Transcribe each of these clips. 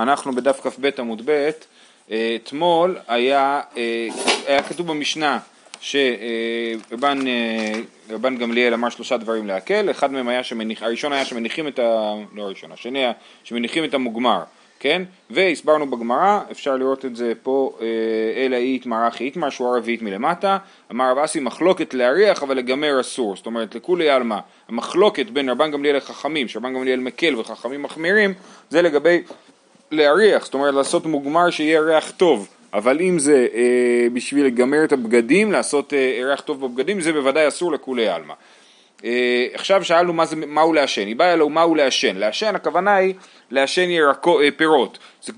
אנחנו בדף כ"ב עמוד ב', אה, אתמול היה, אה, היה כתוב במשנה שרבן אה, גמליאל אמר שלושה דברים להקל, אחד מהם היה שמניח, הראשון היה שמניחים את ה... לא הראשון, השני היה שמניחים את המוגמר, כן? והסברנו בגמרא, אפשר לראות את זה פה, אלא איתמר אחי איתמר, שורה רביעית מלמטה, אמר רב אסי מחלוקת להריח אבל לגמר אסור, זאת אומרת לכולי עלמא, המחלוקת בין רבן גמליאל לחכמים, שרבן גמליאל מקל וחכמים מחמירים, זה לגבי להריח, זאת אומרת לעשות מוגמר שיהיה ריח טוב, אבל אם זה אה, בשביל לגמר את הבגדים, לעשות אה, ריח טוב בבגדים, זה בוודאי אסור לכולי עלמא. אה, עכשיו שאלנו מה זה, מהו לעשן, היא באה אלו מהו לעשן, לעשן הכוונה היא לעשן ירקו, אה, פירות, זה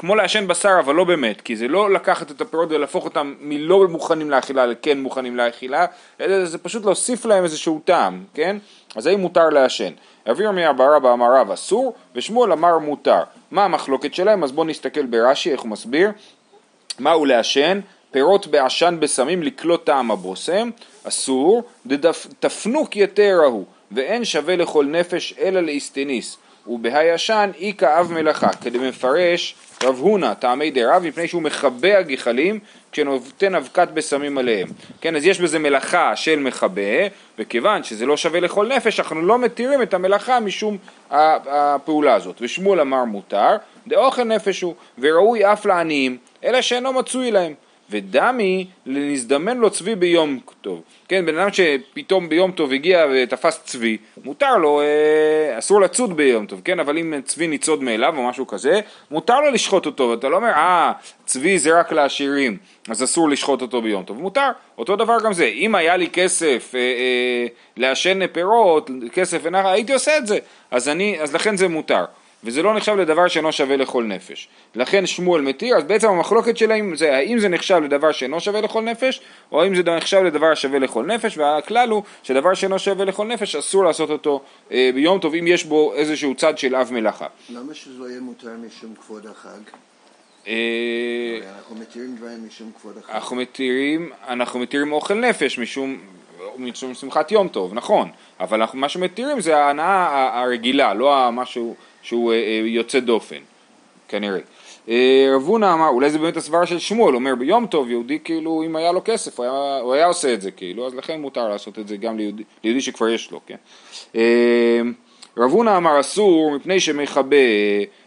כמו לעשן בשר אבל לא באמת, כי זה לא לקחת את הפירות ולהפוך אותם מלא מוכנים לאכילה לכן מוכנים לאכילה, אלא זה פשוט להוסיף להם איזשהו טעם, כן? אז האם מותר לעשן? אביר מאבר רבא אמר רב אסור, ושמואל אמר מותר. מה המחלוקת שלהם? אז בואו נסתכל ברש"י איך הוא מסביר. מהו לעשן? פירות בעשן בסמים לקלוט טעם הבושם, אסור, תפנוק יתר ההוא, ואין שווה לכל נפש אלא לאיסטניס, ובהישן איכא אב מלאכה, כדי מפרש רב הונא טעמי דרב מפני שהוא מכבה הגחלים כשנותן אבקת בשמים עליהם. כן, אז יש בזה מלאכה של מכבה, וכיוון שזה לא שווה לכל נפש, אנחנו לא מתירים את המלאכה משום הפעולה הזאת. ושמואל אמר מותר, דאוכל נפש הוא, וראוי אף לעניים, אלא שאינו מצוי להם. ודמי לנזדמן לו צבי ביום טוב. כן, בן אדם שפתאום ביום טוב הגיע ותפס צבי, מותר לו, אה, אסור לצוד ביום טוב, כן, אבל אם צבי ניצוד מאליו או משהו כזה, מותר לו לשחוט אותו, ואתה לא אומר, אה, צבי זה רק לעשירים, אז אסור לשחוט אותו ביום טוב, מותר, אותו דבר גם זה, אם היה לי כסף אה, אה, לעשן פירות, כסף ונחל, הייתי עושה את זה, אז, אני, אז לכן זה מותר. וזה לא נחשב לדבר שאינו שווה לכל נפש. לכן שמואל מתיר, אז בעצם המחלוקת שלהם זה האם זה נחשב לדבר שאינו שווה לכל נפש, או האם זה נחשב לדבר שווה לכל נפש, והכלל הוא שדבר שאינו שווה לכל נפש אסור לעשות אותו אה, ביום טוב אם יש בו איזשהו צד של אב מלאכה. למה שזה יהיה מותר משום כבוד החג? אה, אנחנו מתירים דברים משום כבוד החג. אנחנו מתירים, אנחנו מתירים אוכל נפש משום, משום שמחת יום טוב, נכון, אבל אנחנו, מה שמתירים זה ההנאה הרגילה, לא המשהו שהוא אה, אה, יוצא דופן, כנראה. אה, רב הונא אמר, אולי זה באמת הסברה של שמואל, אומר ביום טוב יהודי כאילו אם היה לו כסף הוא היה, הוא היה עושה את זה כאילו, אז לכן מותר לעשות את זה גם ליהודי, ליהודי שכבר יש לו, כן. רב הונא אמר אסור מפני שמכבה,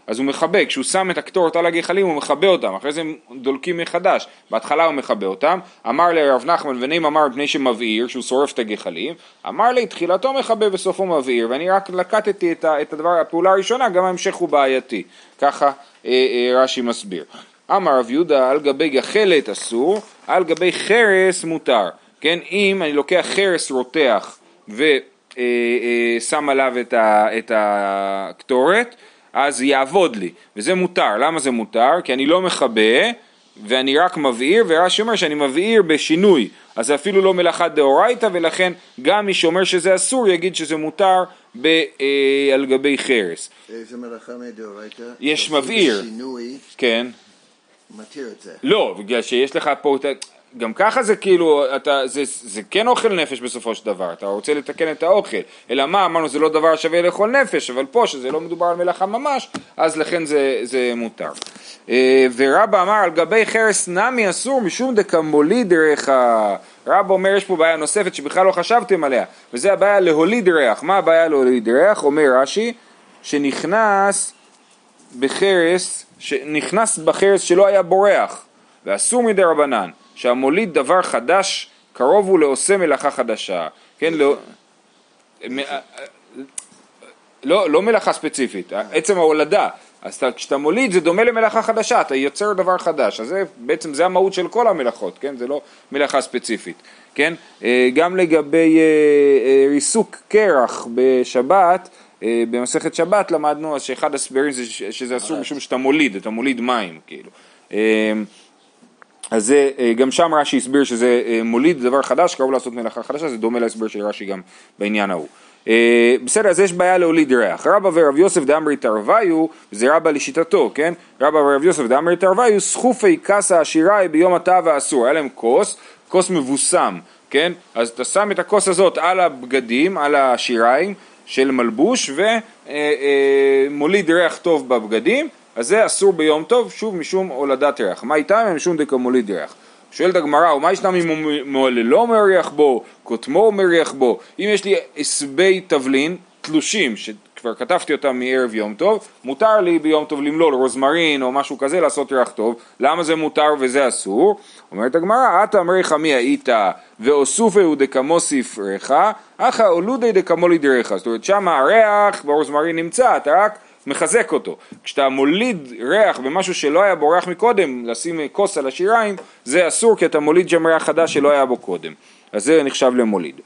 אז הוא מכבה, כשהוא שם את הקטורת על הגחלים הוא מכבה אותם, אחרי זה הם דולקים מחדש, בהתחלה הוא מכבה אותם, אמר לרב נחמן ונעים אמר מפני שמבעיר, שהוא שורף את הגחלים, אמר לי תחילתו מכבה וסופו מבעיר, ואני רק לקטתי את, את הדבר, הפעולה הראשונה, גם ההמשך הוא בעייתי, ככה אה, אה, רש"י מסביר. אמר רב יהודה על גבי גחלת אסור, על גבי חרס מותר, כן, אם אני לוקח חרס רותח ו... אה, אה, שם עליו את, ה, את הקטורת, אז יעבוד לי, וזה מותר. למה זה מותר? כי אני לא מכבה ואני רק מבעיר, ורש"י אומר שאני מבעיר בשינוי, אז זה אפילו לא מלאכת דאורייתא, ולכן גם מי שאומר שזה אסור יגיד שזה מותר ב, אה, על גבי חרס. איזה מלאכה מדאורייתא? יש מבעיר. בשינוי. כן. מתיר את זה. לא, בגלל שיש לך פה... גם ככה זה כאילו, אתה, זה, זה כן אוכל נפש בסופו של דבר, אתה רוצה לתקן את האוכל, אלא מה, אמרנו זה לא דבר שווה לאכול נפש, אבל פה שזה לא מדובר על מלאכה ממש, אז לכן זה, זה מותר. אה, ורבא אמר על גבי חרס נמי אסור משום דקמוליד ריח, רבא אומר יש פה בעיה נוספת שבכלל לא חשבתם עליה, וזה הבעיה להוליד ריח, מה הבעיה להוליד ריח? אומר רש"י, שנכנס בחרס, שנכנס בחרס שלא היה בורח, ואסור מדי רבנן. שהמוליד דבר חדש קרוב הוא לעושה מלאכה חדשה, כן, לא, לא, לא מלאכה ספציפית, עצם ההולדה, אז כשאתה מוליד זה דומה למלאכה חדשה, אתה יוצר דבר חדש, אז זה, בעצם זה המהות של כל המלאכות, כן, זה לא מלאכה ספציפית, כן, אה, גם לגבי אה, אה, ריסוק קרח בשבת, במסכת שבת למדנו אז שאחד הסברים זה שזה אסור משום שאתה מוליד, אתה מוליד מים, כאילו. אז זה, אה, גם שם רש"י הסביר שזה אה, מוליד דבר חדש, קרוב לעשות מלאכה חדשה, זה דומה להסבר של רש"י גם בעניין ההוא. אה, בסדר, אז יש בעיה להוליד ריח. רבא ורב יוסף דאמרי תרוויו, זה רבא לשיטתו, כן? רבא ורב יוסף דאמרי תרוויו, סחופי כסה עשיראי ביום התא והאסור. היה להם כוס, כוס מבוסם, כן? אז אתה שם את הכוס הזאת על הבגדים, על השיריים של מלבוש, ומוליד ריח טוב בבגדים, אז זה אסור ביום טוב, שוב משום הולדת ריח. מה איתם? משום דקמוליד ריח. שואלת הגמרא, ומה ישנם אם מעוללו מריח בו, כותמו מריח בו? אם יש לי עשבי תבלין תלושים, שכבר כתבתי אותם מערב יום טוב, מותר לי ביום טוב למלול רוזמרין או משהו כזה לעשות ריח טוב. למה זה מותר וזה אסור? אומרת הגמרא, עתה אמריך מי היית ואוסופהו דקמו ספריך, אחא אולודי דקמו לידריך. זאת אומרת, שם הריח ברוזמרין נמצא, אתה רק מחזק אותו. כשאתה מוליד ריח במשהו שלא היה בו ריח מקודם, לשים כוס על השיריים, זה אסור כי אתה מוליד שם ריח חדש שלא היה בו קודם. אז זה נחשב למוליד.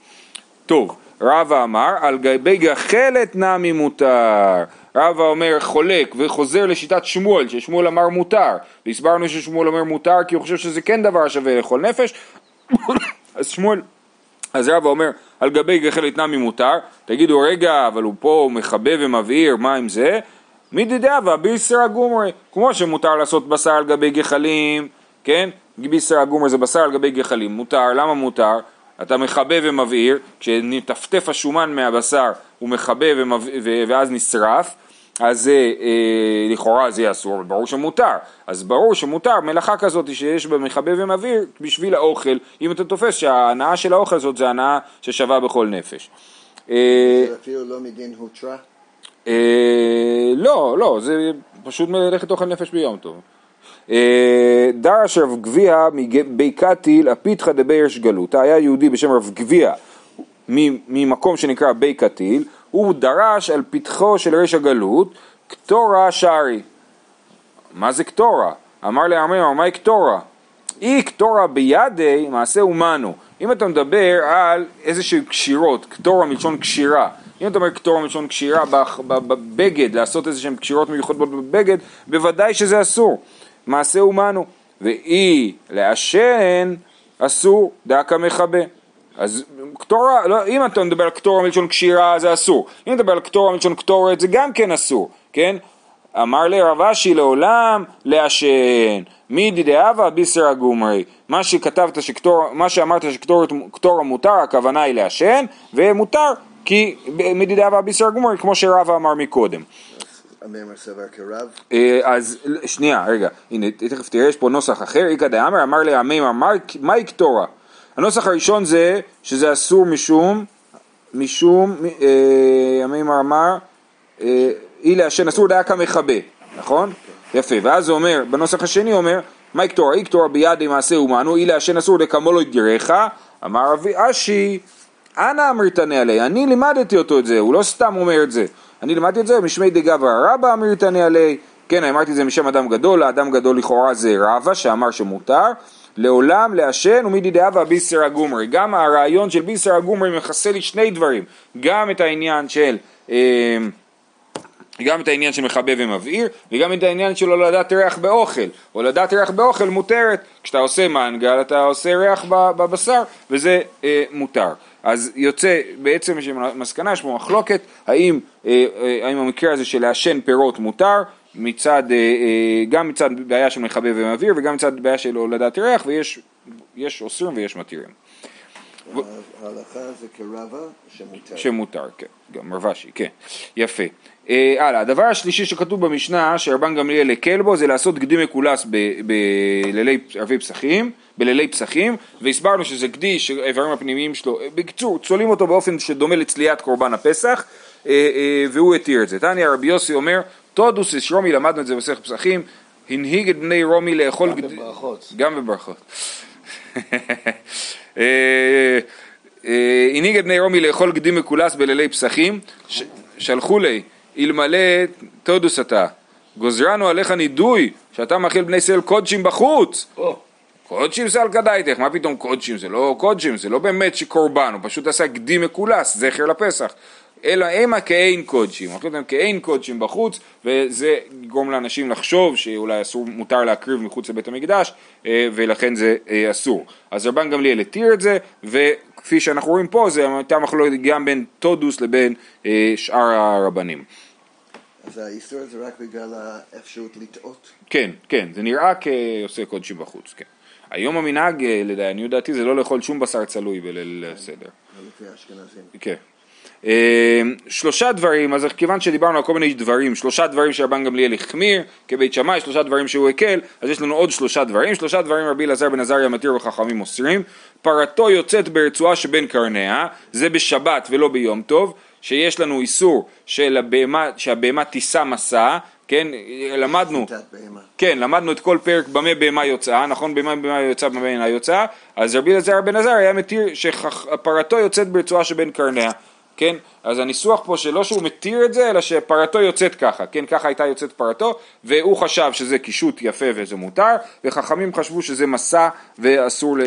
טוב, רבא אמר, על גבי גחלת נמי מותר. רבא אומר חולק וחוזר לשיטת שמואל, ששמואל אמר מותר. והסברנו ששמואל אומר מותר כי הוא חושב שזה כן דבר שווה לאכול נפש. אז שמואל, אז רבא אומר, על גבי גחלת נמי מותר. תגידו, רגע, אבל הוא פה מכבה ומבעיר, מה עם זה? מדידאבה ביסרא גומרי, כמו שמותר לעשות בשר על גבי גחלים, כן? ביסרא גומרי זה בשר על גבי גחלים, מותר, למה מותר? אתה מכבה ומבעיר, כשנטפטף השומן מהבשר הוא מכבה ומבעיר, ואז נשרף, אז זה, אה, לכאורה זה אסור, ברור שמותר. אז ברור שמותר מלאכה כזאת שיש בה מכבה ומבעיר בשביל האוכל, אם אתה תופס שההנאה של האוכל הזאת זה הנאה ששווה בכל נפש. אה, זה אפילו לא מדין הותרה? אה, לא, לא, זה פשוט מלאכת אוכל נפש ביום טוב. אה, דרש רב גביע מבי קטיל הפיתחא דביירש גלותא, היה יהודי בשם רב גביע ממקום שנקרא בי קטיל, הוא דרש על פתחו של ריש הגלות קטורה שערי. מה זה קטורה? אמר לעמי, מהי קטורה? אי קטורה בידי מעשה אומנו. אם אתה מדבר על איזשהו קשירות, קטורה מלשון קשירה, אם אתה אומר קטורה מלשון קשירה בבגד, לעשות איזה שהן קשירות מיוחדות בבגד, בוודאי שזה אסור. מעשה אומנו, ואי לעשן אסור, דקה מכבה. אז קטורה, לא, אם אתה מדבר על קטורה מלשון קשירה זה אסור, אם אתה מדבר על קטורה מלשון קטורת זה גם כן אסור, כן? אמר לי רב אשי לעולם לעשן, מידי דאבה ביסר הגומרי, מה שכתבת שקטור, מה שאמרת שקטורה מותר, הכוונה היא לעשן, ומותר כי מידי דאבה ביסר הגומרי, כמו שרבא אמר מקודם. אה, אז שנייה, רגע, הנה, תכף תראה, יש פה נוסח אחר, איכא דאמר אמר לי המאמר, מהי קטורה? הנוסח הראשון זה שזה אסור משום, משום, אה, המאמר אמר, אה, אי לעשן אסור דאקה מכבה, נכון? יפה, ואז הוא אומר, בנוסח השני אומר, מהי קטורה? אי קטורה בידי מעשה אומנו, אי לעשן אסור דקמולו ידירך, אמר רבי אשי, אנא אמריתני עלי, אני לימדתי אותו את זה, הוא לא סתם אומר את זה. אני למדתי את זה משמי דגברא רבא אמירתני עלי, כן, אמרתי את זה משם אדם גדול, האדם גדול לכאורה זה רבא שאמר שמותר, לעולם לעשן ומידי דאבה ביסר הגומרי. גם הרעיון של ביסר הגומרי מכסה לי שני דברים, גם את העניין של... אה, גם את העניין של מכבה ומבעיר, וגם את העניין של הולדת ריח באוכל. הולדת ריח באוכל מותרת, כשאתה עושה מנגל אתה עושה ריח בבשר, וזה אה, מותר. אז יוצא בעצם מסקנה, יש פה מחלוקת, האם, אה, אה, האם המקרה הזה של לעשן פירות מותר, מצד, אה, גם מצד בעיה של מכבה ומבעיר וגם מצד בעיה של הולדת ריח, ויש אוסרים ויש מתירים. ההלכה זה כרבה שמותר. שמותר, כן, גם רבשי, כן, יפה. הלאה, הדבר השלישי שכתוב במשנה שרבן גמליאל הקל בו זה לעשות גדי מקולס בלילי ערבי פסחים, בלילי פסחים, והסברנו שזה גדי שהאיברים הפנימיים שלו, בקיצור, צולעים אותו באופן שדומה לצליית קורבן הפסח, אה, אה, והוא התיר את זה. תניא רבי יוסי אומר, תודוס איש רומי, למדנו את זה במסכת פסחים, הנהיג את בני רומי לאכול... גם בברכות. גם בברכות. אה, הנהיג את בני רומי לאכול גדי מקולס בלילי פסחים, שלחו לי, אלמלא תודוס אתה, גוזרנו עליך נידוי, שאתה מאכיל בני ישראל קודשים בחוץ. קודשים זה על כדאיתך, מה פתאום קודשים? זה לא קודשים, זה לא באמת שקורבן, הוא פשוט עשה גדי מקולס, זכר לפסח. אלא המה כאין קודשים, אנחנו יודעים כאין קודשים בחוץ, וזה יגרום לאנשים לחשוב שאולי אסור, מותר להקריב מחוץ לבית המקדש, אה, ולכן זה אה, אסור. אז רבן גמליאל התיר את זה, וכפי שאנחנו רואים פה, זה הייתה מחלוקת גם בין טודוס לבין אה, שאר הרבנים. אז האיסור זה רק בגלל האפשרות לטעות? כן, כן, זה נראה כעושה קודשים בחוץ, כן. היום המנהג, לעניות דעתי, זה לא לאכול שום בשר צלוי בליל סדר. לפי האשכנזים. כן. אה, שלושה דברים, אז כיוון שדיברנו על כל מיני דברים, שלושה דברים שרבן גמליאל החמיר כבית שמאי, שלושה דברים שהוא הקל, אז יש לנו עוד שלושה דברים, שלושה דברים רבי אלעזר בן עזריה מתיר וחכמים אוסרים, פרתו יוצאת ברצועה שבין קרניה, זה בשבת ולא ביום טוב, שיש לנו איסור של הבהמה, שהבהמה תישא מסע, כן, למדנו, כן, למדנו את כל פרק במה בהמה יוצאה, נכון, במה בהמה יוצאה, במה אינה יוצאה, אז רבי אלעזר בן עזר היה מתיר שפרתו יוצאת ברצועה שבין קרניה, כן, אז הניסוח פה שלא שהוא מתיר את זה, אלא שפרתו יוצאת ככה, כן, ככה הייתה יוצאת פרתו, והוא חשב שזה קישוט יפה וזה מותר, וחכמים חשבו שזה מסע ואסור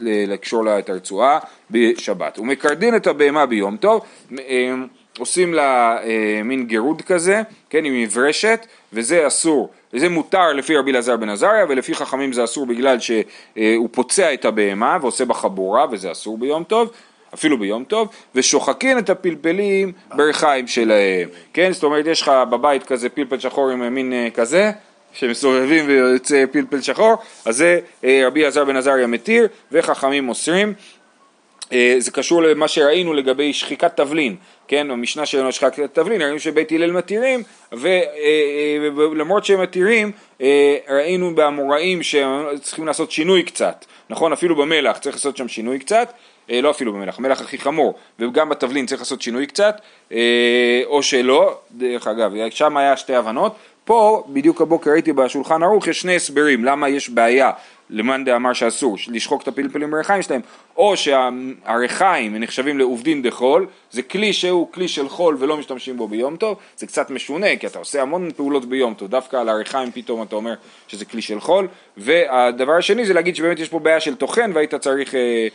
לקשור לה את הרצועה בשבת. הוא מקרדין את הבהמה ביום טוב, אה, עושים לה אה, מין גירוד כזה, כן, עם מברשת, וזה אסור, וזה מותר לפי רבי אלעזר בן עזריה, ולפי חכמים זה אסור בגלל שהוא פוצע את הבהמה ועושה בה חבורה, וזה אסור ביום טוב. אפילו ביום טוב, ושוחקין את הפלפלים ברכיים שלהם, כן? זאת אומרת, יש לך בבית כזה פלפל שחור עם מין אה, כזה, שמסובבים ויוצא פלפל שחור, אז זה אה, רבי אלעזר בן עזריה מתיר, וחכמים אוסרים. אה, זה קשור למה שראינו לגבי שחיקת תבלין, כן, במשנה שלנו שחיקת תבלין, ראינו שבית הלל מתירים, ולמרות שהם מתירים, ראינו באמוראים שהם צריכים לעשות שינוי קצת, נכון, אפילו במלח צריך לעשות שם שינוי קצת, לא אפילו במלח, מלח הכי חמור, וגם בתבלין צריך לעשות שינוי קצת, או שלא, דרך אגב, שם היה שתי הבנות, פה בדיוק הבוקר ראיתי בשולחן ערוך יש שני הסברים למה יש בעיה למאן דאמר שאסור לשחוק את הפלפלים בריחיים שלהם, או שהריחיים נחשבים לעובדין דחול, זה כלי שהוא כלי של חול ולא משתמשים בו ביום טוב, זה קצת משונה כי אתה עושה המון פעולות ביום טוב, דווקא על הריחיים פתאום אתה אומר שזה כלי של חול, והדבר השני זה להגיד שבאמת יש פה בעיה של טוחן והיית צריך אה,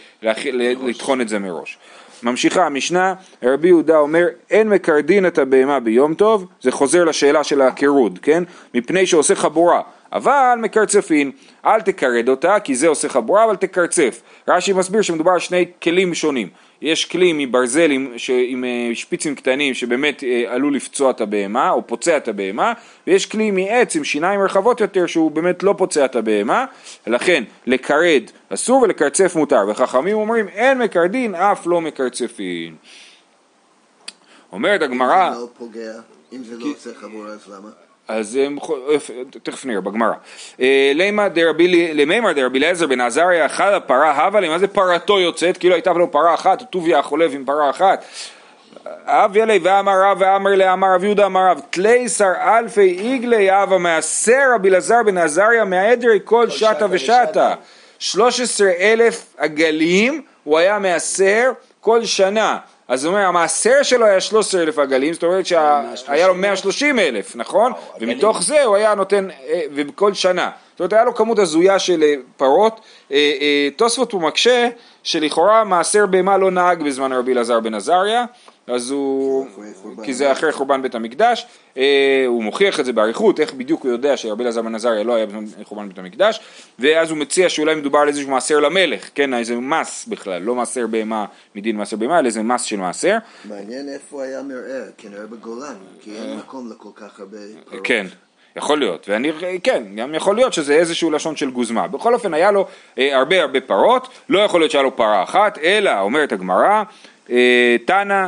לטחון את זה מראש. ממשיכה המשנה, רבי יהודה אומר אין מקרדין את הבהמה ביום טוב, זה חוזר לשאלה של הקירוד, כן? מפני שעושה חבורה אבל מקרצפין, אל תקרד אותה כי זה עושה חבורה אבל תקרצף. רש"י מסביר שמדובר על שני כלים שונים. יש כלי מברזל עם, ש, עם אה, שפיצים קטנים שבאמת אה, עלול לפצוע את הבהמה או פוצע את הבהמה ויש כלי מעץ עם שיניים רחבות יותר שהוא באמת לא פוצע את הבהמה לכן לקרד אסור ולקרצף מותר וחכמים אומרים אין מקרדין אף לא מקרצפין. אומרת הגמרא אם זה לא פוגע, אם זה לא עושה חבורה אז למה? אז תכף נראה בגמרא. אה, למימר דרבי אליעזר בן עזריה אחד הפרה הווה לי, מה זה פרתו יוצאת? כאילו הייתה לו פרה אחת, טוביה החולב עם פרה אחת. אב ילי ואמר רב ואמר לאמר רב יהודה אמר רב תליסר אלפי איגלי אבה מעשר רבי אלעזר בן עזריה מהעדרי כל שטה ושטה. שלוש עשרה אלף עגלים הוא היה מעשר כל שנה. אז הוא אומר, המעשר שלו היה 13 אלף עגלים, זאת אומרת שהיה לו 130 אלף, נכון? ומתוך זה הוא היה נותן, אה, ובכל שנה. זאת אומרת, היה לו כמות הזויה של אה, פרות. אה, תוספות הוא מקשה שלכאורה מעשר בהמה לא נהג בזמן רבי אלעזר בן עזריה, אז הוא, כי זה אחרי חורבן בית המקדש, אה, הוא מוכיח את זה באריכות, איך בדיוק הוא יודע שרבי אלעזר בן עזריה לא היה בחורבן בית המקדש, ואז הוא מציע שאולי מדובר על איזשהו מעשר למלך, כן, איזה מס בכלל, לא מעשר בהמה מדין מעשר בהמה, אלא איזה מס של מעשר. מעניין איפה היה מרעה, כנראה בגולן, כי אין מקום לכל כך הרבה פרות. כן. יכול להיות, ואני, כן, גם יכול להיות שזה איזשהו לשון של גוזמה. בכל אופן, היה לו אה, הרבה הרבה פרות, לא יכול להיות שהיה לו פרה אחת, אלא, אומרת הגמרא, אה, תנא,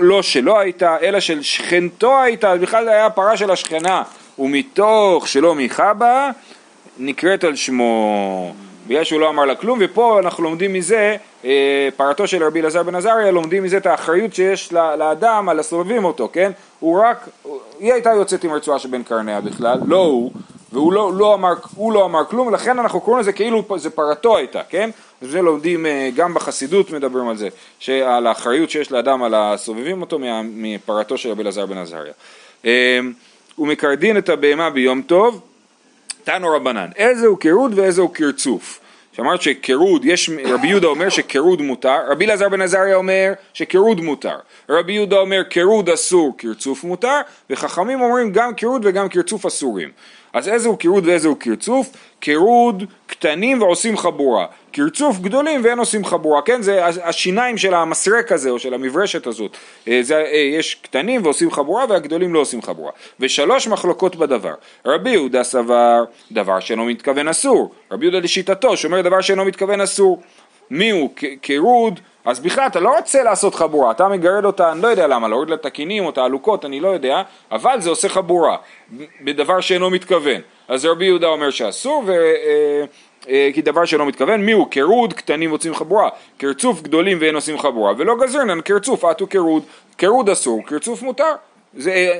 לא שלא הייתה, אלא של שכנתו הייתה, אז בכלל היה פרה של השכנה, ומתוך שלא מיכה בה, נקראת על שמו. בגלל שהוא לא אמר לה כלום, ופה אנחנו לומדים מזה, אה, פרתו של רבי אלעזר בן עזריה, לומדים מזה את האחריות שיש לאדם על הסובבים אותו, כן? הוא רק, היא הייתה יוצאת עם רצועה שבין קרניה בכלל, לא הוא, והוא לא, לא אמר, לא אמר כלום, ולכן אנחנו קוראים לזה כאילו זה פרתו הייתה, כן? וזה לומדים אה, גם בחסידות מדברים על זה, על האחריות שיש לאדם על הסובבים אותו מפרתו של רבי אלעזר בן עזריה. אה, הוא מקרדין את הבהמה ביום טוב, תנו רבנן, איזה הוא קירוד ואיזה הוא קרצוף. שאמרת שקירוד, יש, רבי יהודה אומר שקירוד מותר, רבי אלעזר בן עזריה אומר שקירוד מותר, רבי יהודה אומר קירוד אסור, קרצוף מותר, וחכמים אומרים גם קירוד וגם קרצוף אסורים. אז איזה הוא קירוד ואיזה הוא קרצוף? קירוד קטנים ועושים חבורה, קרצוף גדולים ואין עושים חבורה, כן? זה השיניים של המסרק הזה או של המברשת הזאת, אה, זה, אה, יש קטנים ועושים חבורה והגדולים לא עושים חבורה. ושלוש מחלוקות בדבר, רבי יהודה סבר דבר שאינו מתכוון אסור, רבי יהודה לשיטתו שאומר דבר שאינו מתכוון אסור. מי הוא קירוד, אז בכלל אתה לא רוצה לעשות חבורה, אתה מגרד אותה, אני לא יודע למה, להוריד לה את הכינים או את העלוקות, אני לא יודע, אבל זה עושה חבורה, בדבר שאינו מתכוון. אז רבי יהודה אומר שאסור, ו... אה, אה, כי דבר שאינו מתכוון, מי הוא קירוד, קטנים מוצאים חבורה, קרצוף גדולים ואין עושים חבורה, ולא גזרנן קרצוף, עטו קירוד, קירוד אסור, קרצוף מותר, זה, אה,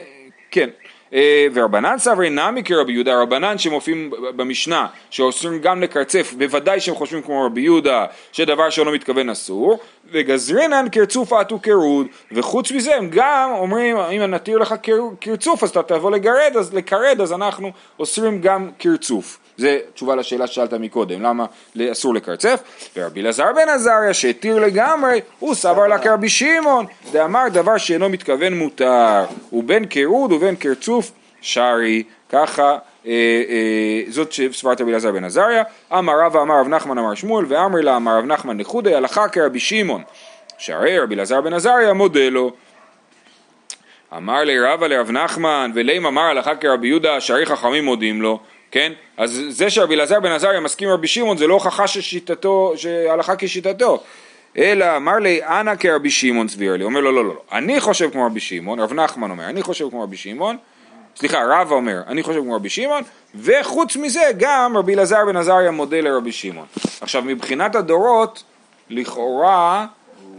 כן. אה, ורבנן סברי נמי כרבי יהודה, רבנן שמופיעים במשנה שאוסרים גם לקרצף, בוודאי שהם חושבים כמו רבי יהודה שדבר שלא מתכוון אסור, וגזרינן קרצוף עטו קירוד, וחוץ מזה הם גם אומרים אם נתיר לך קרצוף אז אתה תבוא לגרד, אז לקרד אז אנחנו אוסרים גם קרצוף. זה תשובה לשאלה ששאלת מקודם, למה אסור לקרצף? ורבי אלעזר בן עזריה שהתיר לגמרי, הוא סבר לה כרבי שמעון, דאמר דבר שאינו מתכוון מותר, ובין קירוד ובין קרצוף שרי, ככה אה, אה, זאת שסברת רבי אלעזר בן עזריה, אמר רבא אמר רב נחמן אמר שמואל, ואמר לה אמר רב נחמן לחודי הלכה כרבי שמעון, שהרי רבי אלעזר בן עזריה מודה לו. אמר לי רבא לרב נחמן, ולאם אמר הלכה כרבי יהודה, שהרי חכמים מודים לו, כן? אז זה שרבי אלעזר בן עזריה מסכים עם רבי שמעון זה לא הוכחה ששיטתו, שהלכה כשיטתו. אלא אמר לי אנא כרבי שמעון סביר לי, אומר לו לא, לא לא. אני חושב כמו רבי שמעון, רב נחמן אומר אני חושב כמו רבי שמעון. סליחה רב אומר אני חושב כמו רבי שמעון. וחוץ מזה גם רבי אלעזר בן עזריה מודה לרבי שמעון. עכשיו מבחינת הדורות לכאורה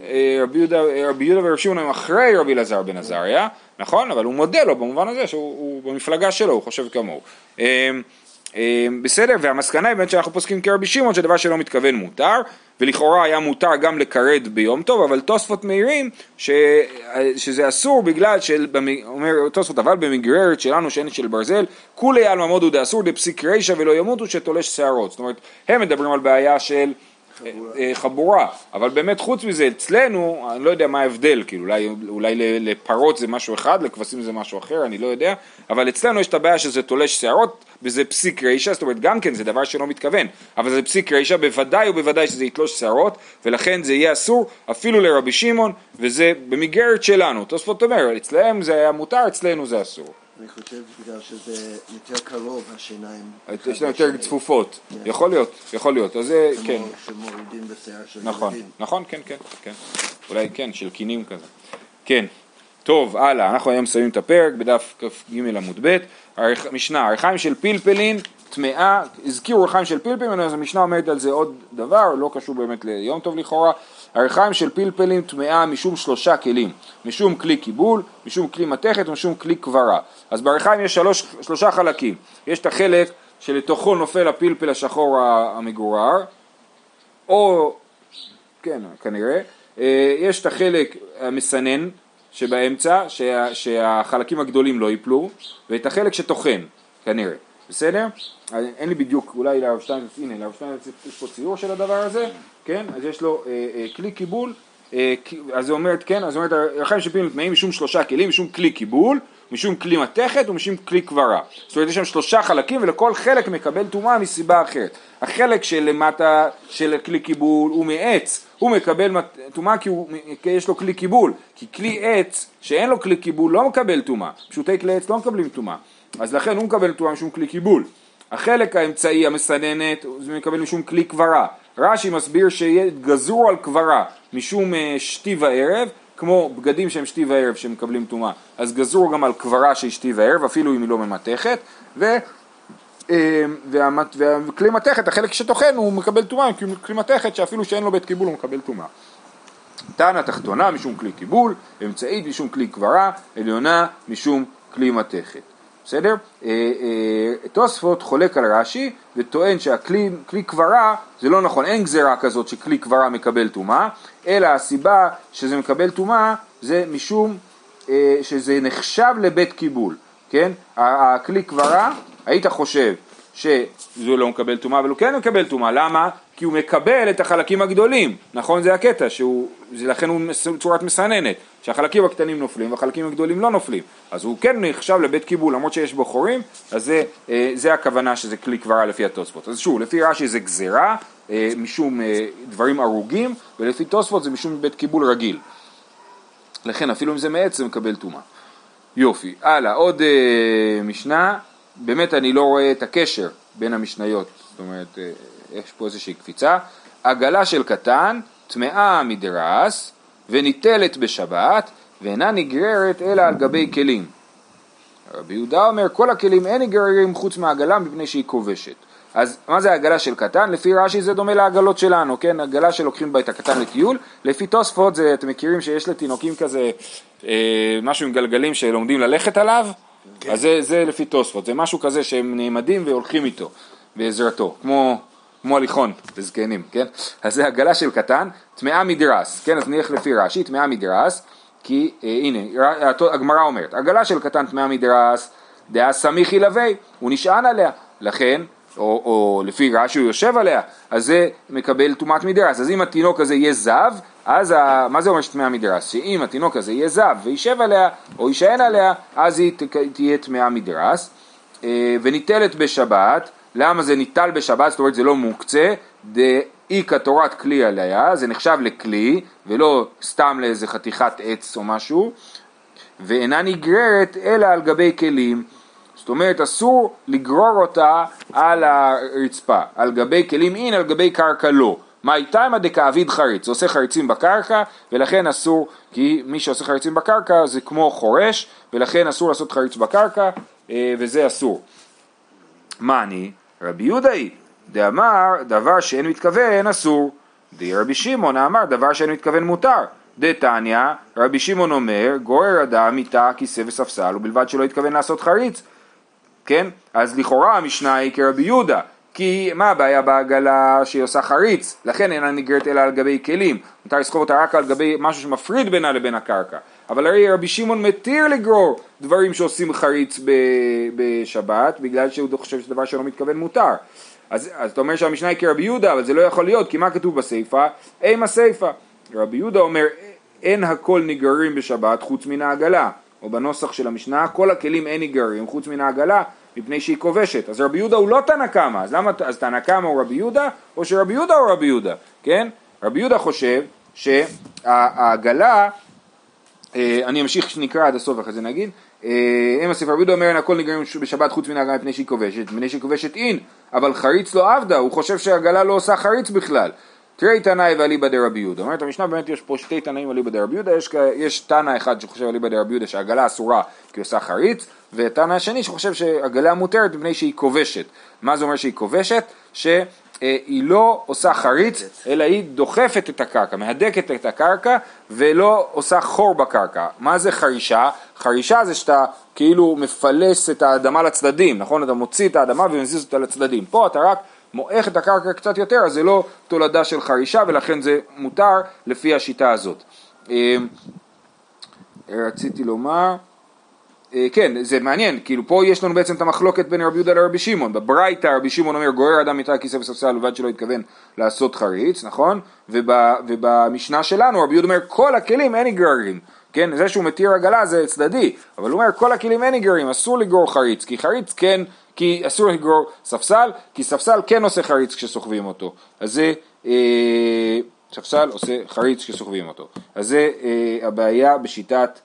אה, רבי רבי יהודה ורבי שמעון הם אחרי רבי אלעזר בן עזריה נכון אבל הוא מודה לו במובן הזה שהוא במפלגה שלו הוא חושב כמוהו. אה, אמ, בסדר, והמסקנה היא באמת שאנחנו פוסקים כרבי שמעון שדבר שלא מתכוון מותר, ולכאורה היה מותר גם לקרד ביום טוב, אבל תוספות מעירים ש... שזה אסור בגלל, של... אומר תוספות, אבל במגררת שלנו שאין של ברזל, כולי עלמא מודו דאסור דפסיק רישא ולא ימותו שתולש שערות, זאת אומרת, הם מדברים על בעיה של חבורה. אה, חבורה, אבל באמת חוץ מזה אצלנו, אני לא יודע מה ההבדל, כאילו אולי, אולי לפרות זה משהו אחד, לכבשים זה משהו אחר, אני לא יודע, אבל אצלנו יש את הבעיה שזה תולש שערות וזה פסיק רישא, זאת אומרת גם כן זה דבר שלא מתכוון, אבל זה פסיק רישא, בוודאי ובוודאי שזה יתלוש שערות, ולכן זה יהיה אסור אפילו לרבי שמעון, וזה במגרת שלנו, תוספות אומר, אצלם זה היה מותר, אצלנו זה אסור. אני חושב בגלל שזה יותר קרוב השיניים. יש להם יותר צפופות. כן. יכול להיות, יכול להיות. אז זה, כן. שמורידים בשיער של נכון, ילדים. נכון, כן, כן, כן. אולי כן, של קינים כזה. כן. טוב, הלאה, אנחנו היום מסיימים את הפרק בדף כ"ג עמוד ב', משנה, עריכיים של פלפלין טמאה, הזכירו עריכיים של פלפלין, אז המשנה אומרת על זה עוד דבר, לא קשור באמת ליום טוב לכאורה, עריכיים של פלפלים טמאה משום שלושה כלים, משום כלי קיבול, משום כלי מתכת ומשום כלי קברה. אז בעריכיים יש שלוש, שלושה חלקים, יש את החלק שלתוכו נופל הפלפל השחור המגורר, או, כן, כנראה, אה, יש את החלק המסנן שבאמצע, שה, שהחלקים הגדולים לא ייפלו, ואת החלק שטוחן, כנראה. בסדר? אין לי בדיוק, אולי לרב שטיינזץ, הנה לרב שטיינזץ יש פה ציור של הדבר הזה, כן? אז יש לו אה, אה, כלי קיבול, אה, אז זה אומרת, כן, אז זה אומרת, הרחיים של פילים טמאים משום שלושה כלים, משום כלי קיבול, משום כלי מתכת ומשום כלי קברה. זאת אומרת, יש שם שלושה חלקים ולכל חלק מקבל טומאה מסיבה אחרת. החלק שלמטה של כלי קיבול הוא מעץ, הוא מקבל טומאה כי, כי יש לו כלי קיבול, כי כלי עץ שאין לו כלי קיבול לא מקבל טומאה, פשוטי כלי עץ לא מקבלים טומאה. אז לכן הוא מקבל תרומה משום כלי קיבול. החלק האמצעי המסננת זה מקבל משום כלי קברה. רש"י מסביר שיהיה גזור על קברה משום אה, שתי וערב, כמו בגדים שהם שתי וערב שמקבלים טומאה, אז גזור גם על קברה שהיא שתי וערב, אפילו אם היא לא ממתכת, ו... אה, והכלי מתכת, החלק שטוחן הוא מקבל טומאה, כלי מתכת שאפילו שאין לו בית קיבול הוא מקבל טומאה. תנא תחתונה משום כלי קיבול, אמצעית משום כלי קברה, עליונה משום כלי מתכת. בסדר? אה, אה, תוספות חולק על רש"י וטוען שהכלי קברה זה לא נכון, אין גזירה כזאת שכלי קברה מקבל טומאה, אלא הסיבה שזה מקבל טומאה זה משום אה, שזה נחשב לבית קיבול, כן? הכלי קברה, היית חושב שזה לא מקבל טומאה, אבל הוא כן מקבל טומאה, למה? כי הוא מקבל את החלקים הגדולים, נכון זה הקטע, שהוא, זה לכן הוא צורת מסננת, שהחלקים הקטנים נופלים והחלקים הגדולים לא נופלים, אז הוא כן נחשב לבית קיבול למרות שיש בו חורים, אז זה, אה, זה הכוונה שזה כלי קברה לפי התוספות. אז שוב, לפי רש"י זה גזירה, אה, משום אה, דברים הרוגים, ולפי תוספות זה משום בית קיבול רגיל. לכן אפילו אם זה מעץ זה מקבל טומאה. יופי, הלאה, עוד משנה, באמת אני לא רואה את הקשר בין המשניות, זאת אומרת יש פה איזושהי קפיצה. עגלה של קטן, טמאה מדרס, וניטלת בשבת, ואינה נגררת אלא על גבי כלים. רבי יהודה אומר, כל הכלים אין נגררים חוץ מהעגלה מפני שהיא כובשת. אז מה זה עגלה של קטן? לפי רש"י זה דומה לעגלות שלנו, כן? עגלה שלוקחים בה את הקטן לטיול. לפי תוספות זה, אתם מכירים שיש לתינוקים כזה אה, משהו עם גלגלים שלומדים ללכת עליו? כן. אז זה, זה לפי תוספות, זה משהו כזה שהם נעמדים והולכים איתו בעזרתו, כמו, כמו הליכון לזקנים, כן? אז זה עגלה של קטן, טמאה מדרס, כן? אז נלך לפי רש"י, טמאה מדרס, כי אה, הנה, הגמרא אומרת, עגלה של קטן טמאה מדרס, דעה סמיך ילווה, הוא נשען עליה, לכן או, או לפי רש"י הוא יושב עליה, אז זה מקבל טומאת מדרס. אז אם התינוק הזה יהיה זב, אז ה... מה זה אומר שטמאה מדרס? שאם התינוק הזה יהיה זב וישב עליה או יישען עליה, אז היא תהיה טמאה מדרס. אה, וניטלת בשבת, למה זה ניטל בשבת? זאת אומרת זה לא מוקצה, דאיכא תורת כלי עליה, זה נחשב לכלי ולא סתם לאיזה חתיכת עץ או משהו, ואינה נגררת אלא על גבי כלים. זאת אומרת אסור לגרור אותה על הרצפה, על גבי כלים אין, על גבי קרקע לא. מה איתמא דקאביד חריץ, זה עושה חריצים בקרקע ולכן אסור, כי מי שעושה חריצים בקרקע זה כמו חורש ולכן אסור לעשות חריץ בקרקע אה, וזה אסור. מה אני? רבי יהודה היא, דאמר דבר שאין מתכוון אסור, די רבי שמעון אמר דבר שאין מתכוון מותר. דתניא, רבי שמעון אומר, גורר אדם מיטה, כיסא וספסל, ובלבד שלא התכוון לעשות חריץ. כן? אז לכאורה המשנה היא כרבי יהודה, כי מה הבעיה בעגלה שהיא עושה חריץ, לכן אינה נגררת אלא על גבי כלים, מותר לסחוב אותה רק על גבי משהו שמפריד בינה לבין הקרקע, אבל הרי רבי שמעון מתיר לגרור דברים שעושים חריץ בשבת, בגלל שהוא חושב שזה דבר שלא מתכוון מותר. אז, אז אתה אומר שהמשנה היא כרבי יהודה, אבל זה לא יכול להיות, כי מה כתוב בסיפא? אימה סיפא. רבי יהודה אומר, אין הכל נגררים בשבת חוץ מן העגלה. או בנוסח של המשנה, כל הכלים אין נגררים חוץ מן העגלה מפני שהיא כובשת. אז רבי יהודה הוא לא תנא קמא, אז למה, אז תנא קמא הוא רבי יהודה, או שרבי יהודה הוא רבי יהודה, כן? רבי יהודה חושב שהעגלה, אה, אני אמשיך שנקרא עד הסוף אחרי זה נגיד, אם אה, הספר רבי יהודה אומר אין הכל נגררים בשבת חוץ מן העגלה מפני שהיא כובשת, מפני שהיא כובשת אין, אבל חריץ לא עבדה, הוא חושב שהעגלה לא עושה חריץ בכלל. תראי תנאי ואליבא דרבי יהודה. אומרת המשנה באמת יש פה שתי תנאים אליבא דרבי יהודה, יש, יש תנא אחד שחושב אליבא דרבי יהודה שהעגלה אסורה כי עושה חריץ, ותנא השני שחושב שעגלה מותרת מפני שהיא כובשת. מה זה אומר שהיא כובשת? שהיא לא עושה חריץ, אלא היא דוחפת את הקרקע, מהדקת את הקרקע ולא עושה חור בקרקע. מה זה חרישה? חרישה זה שאתה כאילו מפלס את האדמה לצדדים, נכון? אתה מוציא את האדמה ומזיז אותה לצדדים. פה אתה רק מועך את הקרקע קצת יותר, אז זה לא תולדה של חרישה ולכן זה מותר לפי השיטה הזאת. אמ, רציתי לומר, אה, כן, זה מעניין, כאילו פה יש לנו בעצם את המחלוקת בין רבי יהודה לרבי שמעון. בברייתא רבי שמעון אומר גורר אדם מתא כיסא וספסל ובלבד שלא התכוון לעשות חריץ, נכון? ובמשנה שלנו רבי יהודה אומר כל הכלים אין נגררים. כן, זה שהוא מתיר עגלה זה צדדי, אבל הוא אומר כל הכלים אין נגררים, אסור לגרור חריץ, כי חריץ כן כי אסור לגרור ספסל, כי ספסל כן עושה חריץ כשסוחבים אותו. אז זה, אה, ספסל עושה חריץ כשסוחבים אותו. אז זה אה, הבעיה בשיטת,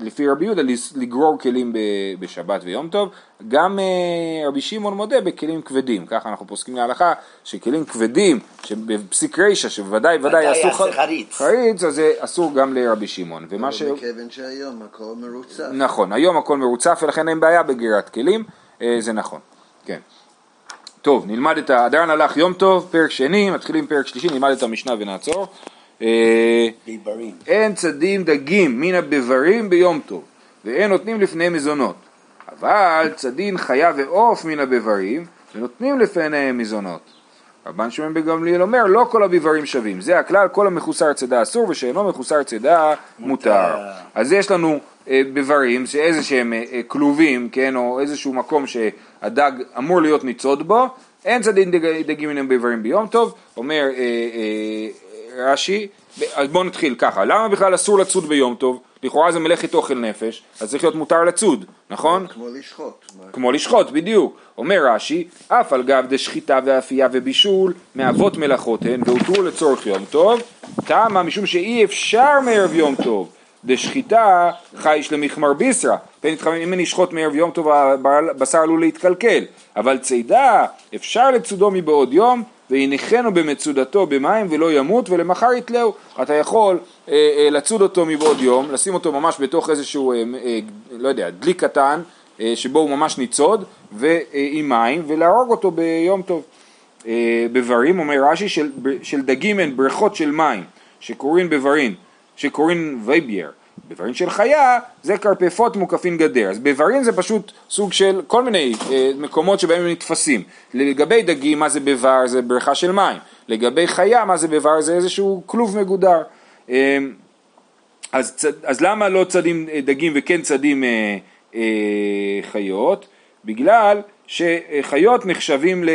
לפי רבי יהודה, לגרור כלים בשבת ויום טוב. גם אה, רבי שמעון מודה בכלים כבדים, ככה אנחנו פוסקים להלכה, שכלים כבדים, שבפסיק רישא, שבוודאי ודאי אסור חריץ. חריץ, אז זה אסור גם לרבי שמעון. ומה ש... מכיוון שהיום הכל מרוצף. נכון, היום הכל מרוצף ולכן אין בעיה בגרירת כלים, אה, זה נכון, כן. טוב, נלמד את הדרן הלך יום טוב, פרק שני, מתחילים פרק שלישי, נלמד את המשנה ונעצור. אה, אין צדים דגים מן הבברים ביום טוב, ואין נותנים לפני מזונות. אבל צדין חיה ועוף מן הבברים ונותנים לפניהם מזונות. רבן שמעון בגמליאל אומר לא כל הביברים שווים, זה הכלל כל המחוסר צידה אסור ושאינו מחוסר צידה מותר. אז יש לנו אה, בברים שאיזה שהם אה, אה, כלובים, כן, או איזשהו מקום שהדג אמור להיות ניצוד בו, אין צדין דג, דגים מן הבברים ביום טוב, אומר אה, אה, רש"י, אז בואו נתחיל ככה, למה בכלל אסור לצוד ביום טוב? לכאורה זה מלאכת אוכל נפש, אז צריך להיות מותר לצוד, נכון? כמו לשחוט. כמו לשחוט, בדיוק. אומר רש"י, אף על גב דשחיטה ואפייה ובישול, מאבות מלאכות הן, והותרו לצורך יום טוב, תמה משום שאי אפשר מערב יום טוב, דשחיטה חייש למחמר ביסרא, פן יתחמם אם אני אשחוט מערב יום טוב הבשר עלול להתקלקל, אבל צידה אפשר לצודו מבעוד יום והניחנו במצודתו במים ולא ימות ולמחר יטלהו. אתה יכול אה, אה, לצוד אותו מבעוד יום, לשים אותו ממש בתוך איזשהו, אה, אה, לא יודע, דלי קטן אה, שבו הוא ממש ניצוד ועם מים ולהרוג אותו ביום טוב. אה, ביברים אומר רש"י של, של דגים הן בריכות של מים שקוראים ביברין, שקוראים וייבייר ביברין של חיה זה קרפיפות מוקפין גדר, אז ביברין זה פשוט סוג של כל מיני אה, מקומות שבהם הם נתפסים. לגבי דגים מה זה בבר זה בריכה של מים, לגבי חיה מה זה בבר זה איזשהו כלוב מגודר. אה, אז, צד, אז למה לא צדים אה, דגים וכן צדים אה, אה, חיות? בגלל שחיות נחשבים ל...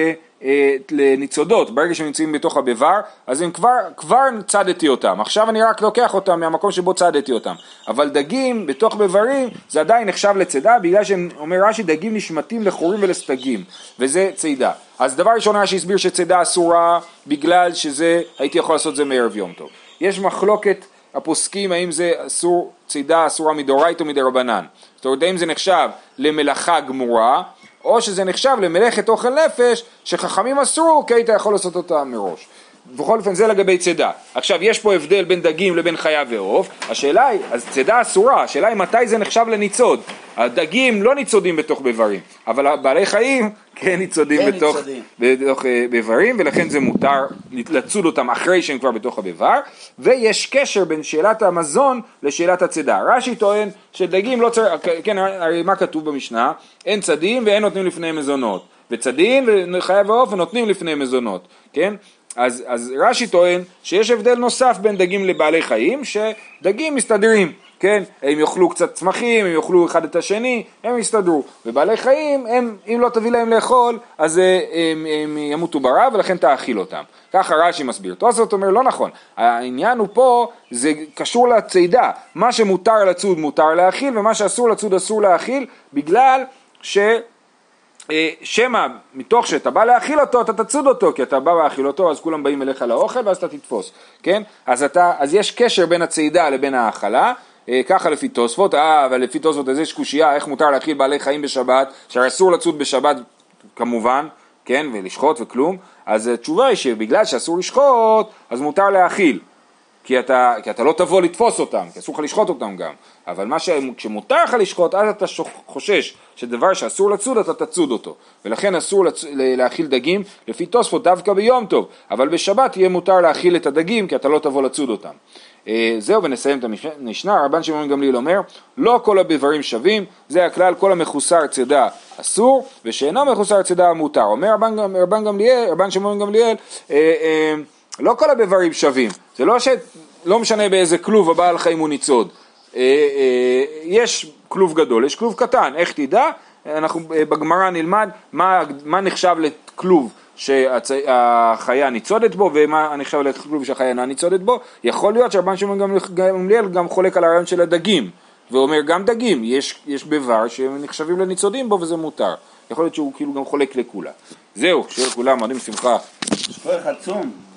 אה, לניצודות, ברגע שהם נמצאים בתוך הביבר, אז הם כבר, כבר צדתי אותם, עכשיו אני רק לוקח אותם מהמקום שבו צדתי אותם, אבל דגים בתוך ביברים זה עדיין נחשב לצידה, בגלל שאומר רש"י דגים נשמטים לחורים ולסתגים, וזה צידה. אז דבר ראשון רש"י הסביר שצידה אסורה בגלל שזה, הייתי יכול לעשות זה מערב יום טוב. יש מחלוקת הפוסקים האם זה אסור, צידה אסורה מדאורייתא או מדרבנן. זאת אומרת האם זה נחשב למלאכה גמורה או שזה נחשב למלאכת אוכל נפש שחכמים אסרו כי היית יכול לעשות אותה מראש. בכל אופן זה לגבי צידה. עכשיו יש פה הבדל בין דגים לבין חיה ועוף, השאלה היא, אז צידה אסורה, השאלה היא מתי זה נחשב לניצוד. הדגים לא ניצודים בתוך ביברים, אבל בעלי חיים כן ניצודים כן בתוך, בתוך אה, ביברים ולכן זה מותר לצוד אותם אחרי שהם כבר בתוך הביבר ויש קשר בין שאלת המזון לשאלת הצידה. רש"י טוען שדגים לא צריך, כן הרי מה כתוב במשנה? אין צדים ואין נותנים לפני מזונות וצדים וחיה ועוף נותנים לפני מזונות, כן? אז, אז רש"י טוען שיש הבדל נוסף בין דגים לבעלי חיים, שדגים מסתדרים, כן? הם יאכלו קצת צמחים, הם יאכלו אחד את השני, הם יסתדרו. ובעלי חיים, הם, אם לא תביא להם לאכול, אז אה, הם, הם ימותו ברעב ולכן תאכיל אותם. ככה רש"י מסביר. תוספות אומר לא נכון, העניין הוא פה, זה קשור לצידה. מה שמותר לצוד מותר להאכיל, ומה שאסור לצוד אסור להאכיל, בגלל ש... אה, שמא מתוך שאתה בא להאכיל אותו אתה תצוד אותו כי אתה בא להאכיל אותו אז כולם באים אליך לאוכל ואז אתה תתפוס כן? אז אתה אז יש קשר בין הצעידה לבין ההאכלה אה, ככה לפי תוספות אה אבל לפי תוספות אז יש קושייה איך מותר להאכיל בעלי חיים בשבת שהרי אסור לצוד בשבת כמובן כן? ולשחוט וכלום. אז התשובה היא שבגלל שאסור לשחוט אז מותר להאכיל כי אתה, כי אתה לא תבוא לתפוס אותם, כי אסור לך לשחוט אותם גם. אבל מה ש... כשמותר לך לשחוט, אז אתה חושש שדבר שאסור לצוד, אתה תצוד אותו. ולכן אסור לצ... להאכיל דגים, לפי תוספות דווקא ביום טוב. אבל בשבת יהיה מותר להאכיל את הדגים, כי אתה לא תבוא לצוד אותם. אה, זהו ונסיים את המשנה, רבן שמעון גמליאל אומר, לא כל הביברים שווים, זה הכלל, כל המחוסר צידה אסור, ושאינו מחוסר צידה מותר. אומר רבן, רבן רבן שמעון גמליאל, אה, אה, לא כל הביברים שווים, זה לא שלא משנה באיזה כלוב הבעל חיים הוא ניצוד, אה, אה, יש כלוב גדול, יש כלוב קטן, איך תדע? אנחנו אה, בגמרא נלמד מה, מה נחשב לכלוב שהחיה ניצודת בו ומה נחשב לכלוב שהחיה אינה ניצודת בו, יכול להיות שרבן שמעון גמליאל גם חולק על הרעיון של הדגים ואומר גם דגים, יש, יש בבר שהם נחשבים לניצודים בו וזה מותר, יכול להיות שהוא כאילו גם חולק לכולה. זהו, שיהיה לכולם מועדים שמחה. שכוח עצום.